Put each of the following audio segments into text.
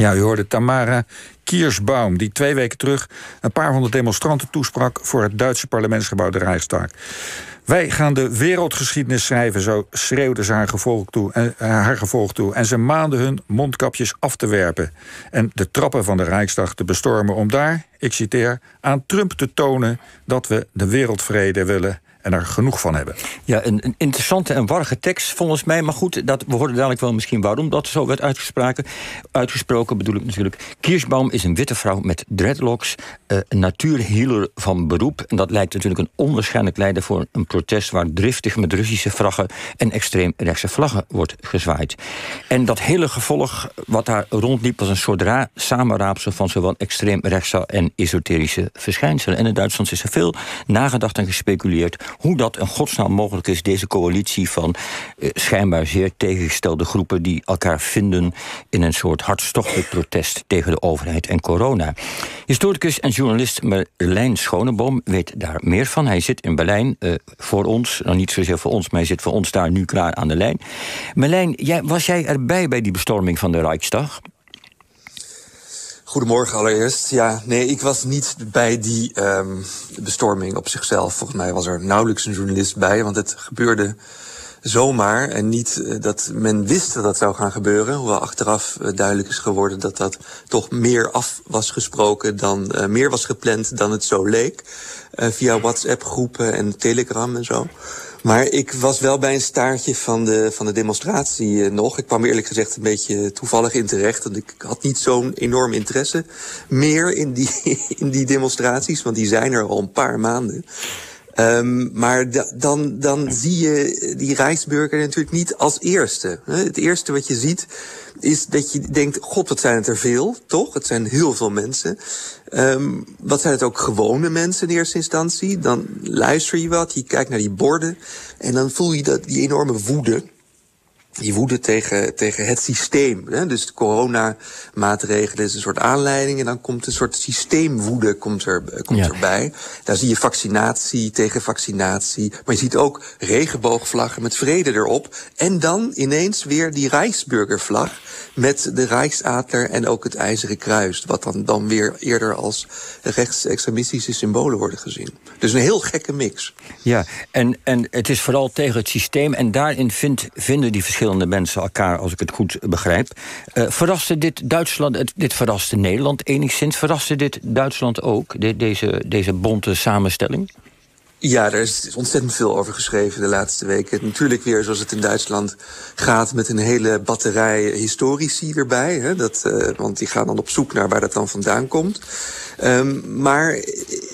Ja, u hoorde Tamara Kiersbaum, die twee weken terug een paar honderd demonstranten toesprak voor het Duitse parlementsgebouw de Rijksdag. Wij gaan de wereldgeschiedenis schrijven, zo schreeuwde ze haar gevolg toe, en, eh, haar gevolg toe. En ze maanden hun mondkapjes af te werpen. En de trappen van de Rijksdag te bestormen om daar, ik citeer, aan Trump te tonen dat we de wereldvrede willen en er genoeg van hebben. Ja, een, interessante en warrige tekst volgens mij. Maar goed, dat, we hoorden dadelijk wel misschien waarom dat zo werd uitgesproken. Uitgesproken bedoel ik natuurlijk. Kiersbaum is een witte vrouw met dreadlocks. Uh, een van beroep. En dat lijkt natuurlijk een onwaarschijnlijk leider voor een protest... waar driftig met Russische vlaggen en extreem rechtse vlaggen wordt gezwaaid. En dat hele gevolg wat daar rondliep... was een soort samenraapsel van zowel extreem rechtse en esoterische verschijnselen. En in Duitsland is er veel nagedacht en gespeculeerd hoe dat in godsnaam mogelijk is, deze coalitie van eh, schijnbaar zeer tegengestelde groepen die elkaar vinden in een soort hartstochtelijk protest tegen de overheid en corona. Historicus en journalist Merlijn Schoneboom weet daar meer van. Hij zit in Berlijn uh, voor ons, nou niet zozeer voor ons, maar hij zit voor ons daar nu klaar aan de lijn. Merlijn, jij, was jij erbij bij die bestorming van de Rijksdag? Goedemorgen allereerst. Ja, nee, ik was niet bij die um, bestorming op zichzelf. Volgens mij was er nauwelijks een journalist bij, want het gebeurde zomaar. En niet uh, dat men wist dat dat zou gaan gebeuren. Hoewel achteraf uh, duidelijk is geworden dat dat toch meer af was gesproken dan uh, meer was gepland dan het zo leek. via WhatsApp groepen en Telegram en zo. Maar ik was wel bij een staartje van de, van de demonstratie nog. Ik kwam eerlijk gezegd een beetje toevallig in terecht. Want ik had niet zo'n enorm interesse meer in die, in die demonstraties. Want die zijn er al een paar maanden. Um, maar dan, dan zie je die Rijksburger natuurlijk niet als eerste. Het eerste wat je ziet is dat je denkt, god, wat zijn het er veel, toch? Het zijn heel veel mensen. Um, wat zijn het ook gewone mensen in eerste instantie? Dan luister je wat, je kijkt naar die borden en dan voel je dat, die enorme woede die woede tegen, tegen het systeem. Hè? Dus de coronamaatregelen is een soort aanleiding... en dan komt een soort systeemwoede komt er, komt ja. erbij. Daar zie je vaccinatie tegen vaccinatie. Maar je ziet ook regenboogvlaggen met vrede erop. En dan ineens weer die Rijksburgervlag... met de Rijksadler en ook het IJzeren Kruis... wat dan, dan weer eerder als rechtsextremistische symbolen worden gezien. Dus een heel gekke mix. Ja, en, en het is vooral tegen het systeem... en daarin vind, vinden die verschillende mensen elkaar, als ik het goed begrijp. Uh, verraste dit Duitsland, dit verraste Nederland enigszins? Verraste dit Duitsland ook, dit, deze, deze bonte samenstelling? Ja, er is ontzettend veel over geschreven de laatste weken. Natuurlijk weer zoals het in Duitsland gaat met een hele batterij historici erbij. Hè? Dat, uh, want die gaan dan op zoek naar waar dat dan vandaan komt. Um, maar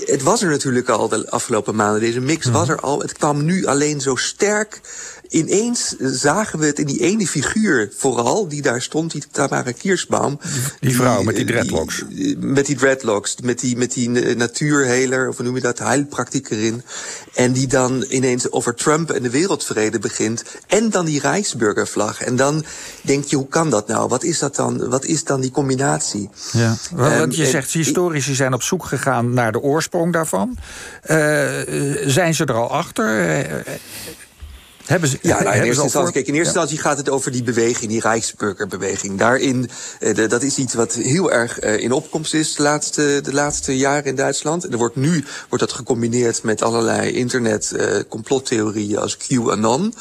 het was er natuurlijk al de afgelopen maanden. Deze mix was er al. Het kwam nu alleen zo sterk ineens zagen we het in die ene figuur vooral, die daar stond, die Tamara Kiersbaum. Die, vrouw met die dreadlocks. Die, met die dreadlocks, met die, met die natuurheler, of hoe noem je dat, heilpraktikerin. En die dan ineens over Trump en de wereldvrede begint. En dan die Rijksburgervlag. En dan denk je, hoe kan dat nou? Wat is dat dan? Wat is dan die combinatie? Ja, want je zegt, historici zijn op zoek gegaan naar de oorsprong daarvan. Uh, zijn ze er al achter? Hebben ze, ja, nou, in, eerste instantie, kijk, in eerste instantie gaat het over die beweging, die Rijksburgerbeweging. Daarin, uh, de, dat is iets wat heel erg uh, in opkomst is de laatste, de laatste jaren in Duitsland. En er wordt nu wordt dat gecombineerd met allerlei internet uh, complottheorieën als QAnon.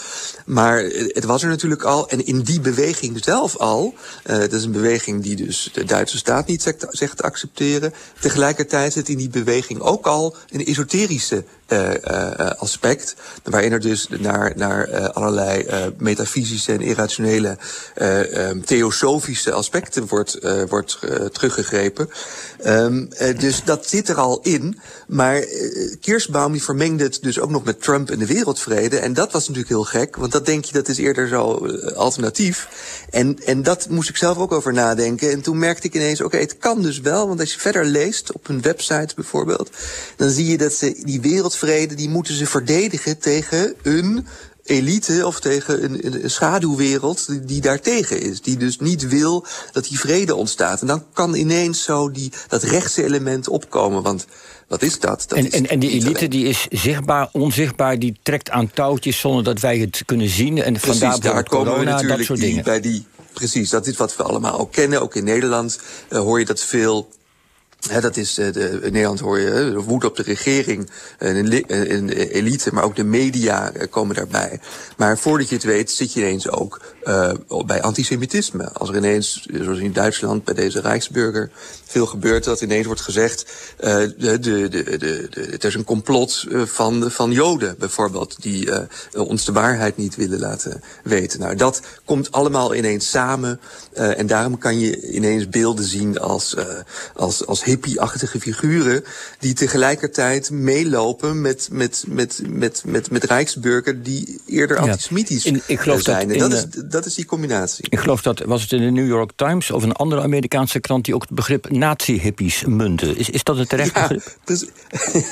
Maar het was er natuurlijk al. En in die beweging zelf al, dat is een beweging die dus de Duitse staat niet zegt, zegt te accepteren. Tegelijkertijd zit in die beweging ook al een esoterische uh, uh, aspect. Waarin er dus naar, naar uh, allerlei metafysische en irrationele um, theosofische aspecten wordt, wordt teruggegrepen. Um, dus dat zit er al in. Maar Kiersbaum die vermengde het dus ook nog met Trump en de wereldvrede. En dat was natuurlijk heel gek, want dat denk je dat is eerder zo alternatief. En, en dat moest ik zelf ook over nadenken. En toen merkte ik ineens, oké, het kan dus wel. Want als je verder leest, op hun website bijvoorbeeld... dan zie je dat ze die wereldvrede, die moeten ze verdedigen tegen een elite of tegen een, een schaduwwereld die, die daartegen is. Die dus niet wil dat die vrede ontstaat. En dan kan ineens zo die, dat rechtse element opkomen. Want wat is dat? dat en, is en, en die elite alleen. die is zichtbaar, onzichtbaar, die trekt aan touwtjes zonder dat wij het kunnen zien. En Precies, vandaar daar komen corona, we natuurlijk dat soort die, dingen. bij die precies. Dat is wat we allemaal ook kennen. Ook in Nederland uh, hoor je dat veel dat is, uh, de, in Nederland hoor je uh, woede op de regering, een, een, elite, maar ook de media uh, komen daarbij. Maar voordat je het weet, zit je ineens ook bij antisemitisme. Als er ineens, zoals in Duitsland bij deze Rijksburger, veel gebeurt dat ineens wordt gezegd, de, de, de, de, de, het is een complot van, van Joden bijvoorbeeld, die ons de waarheid niet willen laten weten. Nou, dat komt allemaal ineens samen en daarom kan je ineens beelden zien als, als, als hippie-achtige figuren die tegelijkertijd meelopen met, met, met, met, met, met Rijksburger die eerder antisemitisch in, ik geloof zijn. Dat, dat, is, dat is die combinatie. Ik geloof dat, was het in de New York Times of een andere Amerikaanse krant die ook het begrip nazi-hippies munten. Is, is dat het terecht begrip? dus,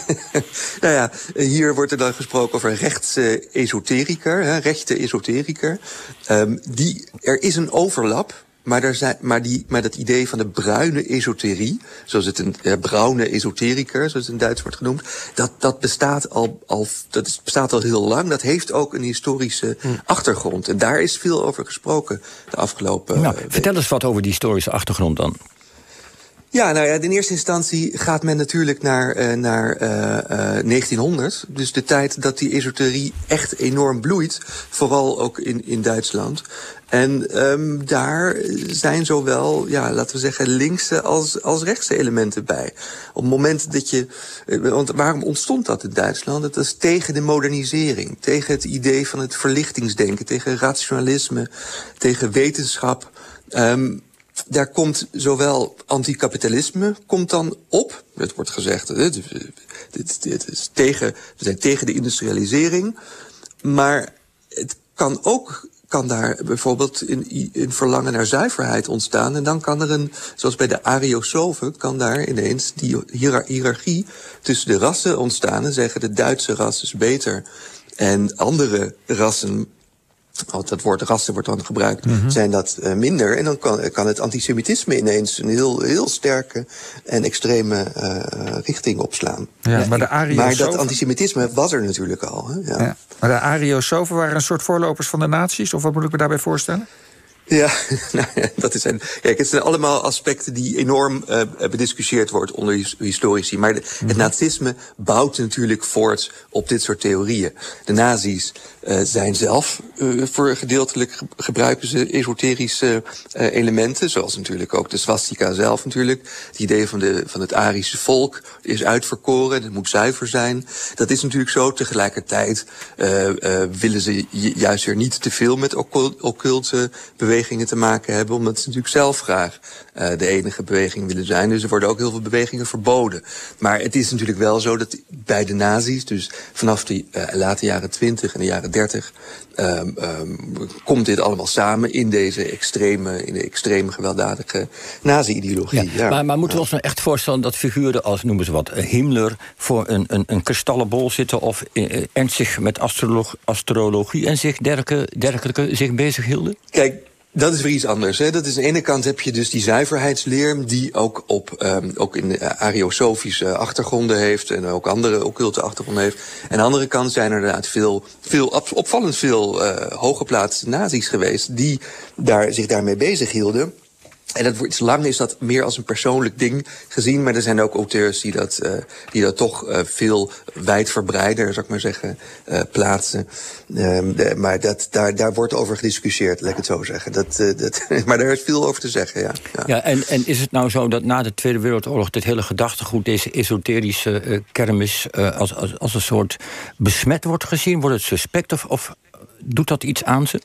nou ja, hier wordt er dan gesproken over rechtse esoteriker, hè, rechte esoteriker. Um, die, er is een overlap maar, zijn, maar, die, maar dat idee van de bruine esoterie, zoals het een eh, bruine esoteriker, zoals het in Duits wordt genoemd, dat, dat, bestaat al, al, dat bestaat al heel lang. Dat heeft ook een historische hm. achtergrond. En daar is veel over gesproken de afgelopen. Nou, vertel eens wat over die historische achtergrond dan. Ja, nou ja, in eerste instantie gaat men natuurlijk naar, uh, naar uh, uh, 1900. Dus de tijd dat die esoterie echt enorm bloeit. Vooral ook in, in Duitsland. En um, daar zijn zowel, ja, laten we zeggen, linkse als, als rechtse elementen bij. Op het moment dat je. Eh, want waarom ontstond dat in Duitsland? Dat is tegen de modernisering, tegen het idee van het verlichtingsdenken, tegen rationalisme, tegen wetenschap. Um, daar komt zowel anticapitalisme komt dan op. Het wordt gezegd, dit, dit, is tegen, we zijn tegen de industrialisering. Maar het kan ook kan daar bijvoorbeeld in, in verlangen naar zuiverheid ontstaan. En dan kan er een, zoals bij de Ariosofen, kan daar ineens die hiërarchie tussen de rassen ontstaan. En zeggen de Duitse ras is beter. En andere rassen want dat woord rassen wordt dan gebruikt, mm -hmm. zijn dat uh, minder. En dan kan, kan het antisemitisme ineens een heel, heel sterke en extreme uh, richting opslaan. Ja, maar, de maar dat antisemitisme was er natuurlijk al. Hè? Ja. ja. Maar de Ariosofen waren een soort voorlopers van de nazi's? Of wat moet ik me daarbij voorstellen? Ja, nou ja, dat is een, kijk, het zijn allemaal aspecten die enorm uh, bediscussieerd worden onder historici. Maar de, mm -hmm. het mhm. nazisme bouwt natuurlijk voort op dit soort theorieën. De nazi's uh, zijn zelf uh, voor gedeeltelijk gebruiken ze esoterische elementen, zoals natuurlijk ook de swastika zelf natuurlijk. Het idee van, de, van het Arische volk is uitverkoren, het moet zuiver zijn. Dat is natuurlijk zo. Tegelijkertijd willen ze juist weer niet te veel met occulte bewegingen bewegingen te maken hebben, omdat ze natuurlijk zelf graag uh, de enige beweging willen zijn. Dus er worden ook heel veel bewegingen verboden. Maar het is natuurlijk wel zo dat bij de nazi's, dus vanaf de uh, late jaren 20 en de jaren 30, um, um, komt dit allemaal samen in deze extreme, in de extreme gewelddadige nazi-ideologie. Ja, ja. Maar, maar, moeten we ons nou echt voorstellen dat figuren als, noemen ze wat, eh, Himmler voor een, een, een kristallenbol zitten of ernstig met astrologie, astrologie en zich dergelijke, dergelijke zich bezighielden? Kijk, dat is weer iets anders. Hè? Dat is aan de ene kant heb je dus die zuiverheidsleer, die ook, op, um, ook in ariosofische achtergronden heeft en ook andere occulte achtergronden heeft. En aan de andere kant zijn er inderdaad veel, veel opvallend veel uh, hooggeplaatste nazi's geweest die daar, zich daarmee bezig hielden. En dat wordt, lang is dat meer als een persoonlijk ding gezien. Maar er zijn ook auteurs die dat, uh, die dat toch uh, veel wijdverbreider, zou ik maar zeggen, uh, plaatsen. De, maar dat, daar, daar wordt over gediscussieerd, laat ik het zo zeggen. Dat, dat, maar daar is veel over te zeggen, ja. Ja, ja en, en is het nou zo dat na de Tweede Wereldoorlog... dit hele gedachtegoed, deze esoterische kermis... als, als, als een soort besmet wordt gezien? Wordt het suspect of, of doet dat iets aan ze?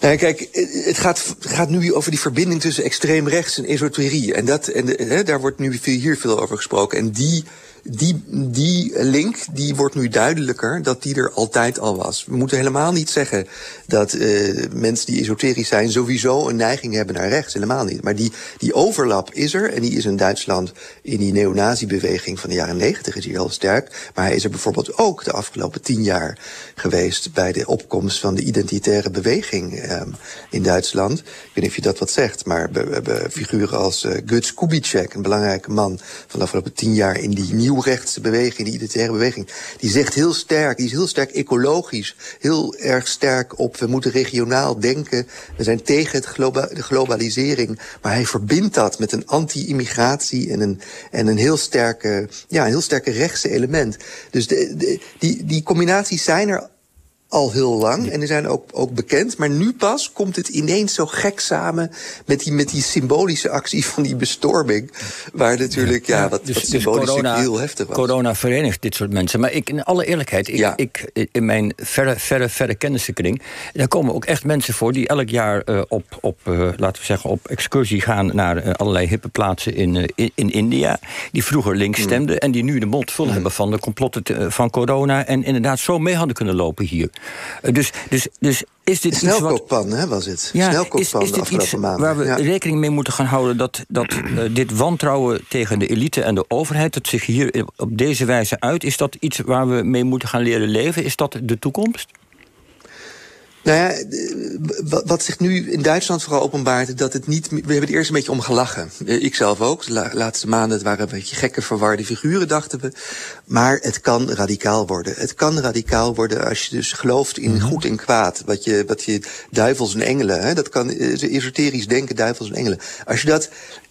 Nou, kijk, het gaat, gaat nu over die verbinding tussen extreem rechts en esoterie. En, dat, en de, daar wordt nu hier veel over gesproken. En die die, die link die wordt nu duidelijker dat die er altijd al was. We moeten helemaal niet zeggen dat uh, mensen die esoterisch zijn sowieso een neiging hebben naar rechts. Helemaal niet. Maar die, die overlap is er. En die is in Duitsland in die neonazi-beweging van de jaren negentig is hier heel sterk. Maar hij is er bijvoorbeeld ook de afgelopen tien jaar geweest bij de opkomst van de identitaire beweging um, in Duitsland. Ik weet niet of je dat wat zegt, maar we figuren als uh, Guts Kubitschek, een belangrijke man van de afgelopen tien jaar in die nieuwe nieuwrechtse beweging, de identitaire beweging, die zegt heel sterk, die is heel sterk ecologisch, heel erg sterk op we moeten regionaal denken, we zijn tegen het de globalisering, maar hij verbindt dat met een anti-immigratie en een, en een heel sterke, ja, een heel sterke rechtse element. Dus de, die, die combinaties zijn er al heel lang en die zijn ook, ook bekend. Maar nu pas komt het ineens zo gek samen met die, met die symbolische actie van die bestorming. Waar natuurlijk, ja, ja wat, dus, wat dus symbolisch dus corona, heel heftig was. Corona verenigt dit soort mensen. Maar ik, in alle eerlijkheid, ik, ja. ik, in mijn verre, verre, verre kennissenkring... daar komen ook echt mensen voor die elk jaar uh, op, op uh, laten we zeggen, op excursie gaan... naar uh, allerlei hippe plaatsen in, in, in, India. Die vroeger links mm. stemden en die nu de mond vol mm. hebben van de complotten van corona... en inderdaad zo mee hadden kunnen lopen hier. Eh, dus, dus, dus is dit iets wat... hè, was het. Ja, is, is dit iets maanden. waar we rekening mee moeten gaan houden... dat, dat uh, dit wantrouwen tegen de elite en de overheid... dat zich hier op deze wijze uit... is dat iets waar we mee moeten gaan leren leven? Is dat de toekomst? Nou ja, wat zich nu in Duitsland vooral openbaart, dat het niet. We hebben het eerst een beetje om gelachen. Eh, ik zelf ook. De laatste maanden het waren een beetje gekke, verwarde figuren, dachten we. Maar het kan radicaal worden. Het kan radicaal worden als je dus gelooft in mhm. goed en kwaad. Wat je, wat je duivels en engelen, hè, dat kan eh, esoterisch denken, duivels en engelen. Als je dat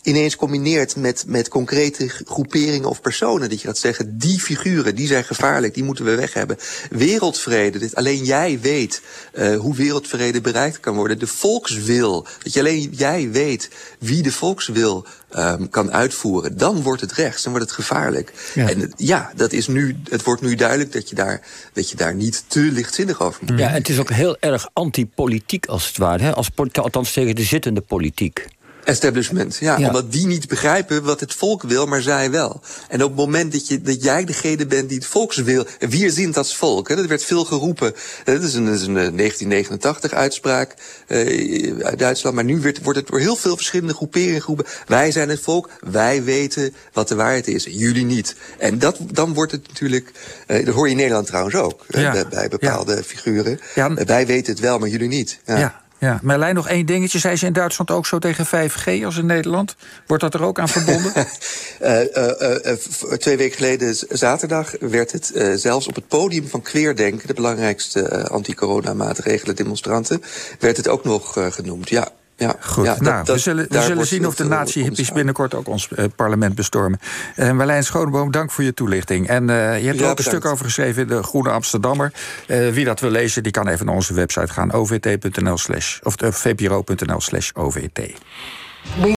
ineens combineert met, met concrete groeperingen of personen. Dat je gaat zeggen, die figuren, die zijn gevaarlijk, die moeten we weg hebben. Wereldvrede, dit alleen jij weet uh, hoe wereldvrede bereikt kan worden. De volkswil, dat je alleen jij weet wie de volkswil um, kan uitvoeren. Dan wordt het rechts, dan wordt het gevaarlijk. Ja. En ja, dat is nu, het wordt nu duidelijk dat je daar, dat je daar niet te lichtzinnig over moet. Ja, het is ook heel erg antipolitiek als het ware. Hè? Als, althans tegen de zittende politiek. Establishment, ja, Omdat die niet begrijpen wat het volk wil, maar zij wel. En op het moment dat, je, dat jij degene bent die het volks wil... wie zint als volk? Hè? Dat werd veel geroepen. Dat is een, dat is een 1989 eh, uitspraak uh, uit Duitsland. Maar nu wordt, wordt het door heel veel verschillende groeperingen geroepen. Wij zijn het volk, wij weten wat de waarheid is. Jullie niet. En dat, dan wordt het natuurlijk... Uh, dat hoor je in Nederland trouwens ook. Ja. Bij, bij, bepaalde ja. figuren. wij weten het wel, maar jullie niet. ja. Ja, Merlijn, nog één dingetje. Zij ze in Duitsland ook zo tegen 5G als in Nederland? Wordt dat er ook aan verbonden? uh, uh, twee weken geleden, zaterdag, werd het zelfs op het podium van Queerdenken... de belangrijkste anti-corona-maatregelen demonstranten... werd het ook nog genoemd, ja. Ja, Goed, ja, nou, we zullen, we zullen zien of de nazi-hippies binnenkort ook ons uh, parlement bestormen. Uh, Marlijn Schoneboom, dank voor je toelichting. En uh, je hebt er ook een stuk over geschreven in de Groene Amsterdammer. wie dat wil lezen, die kan even naar onze website gaan, ovt.nl slash, of vpro.nl slash ovt.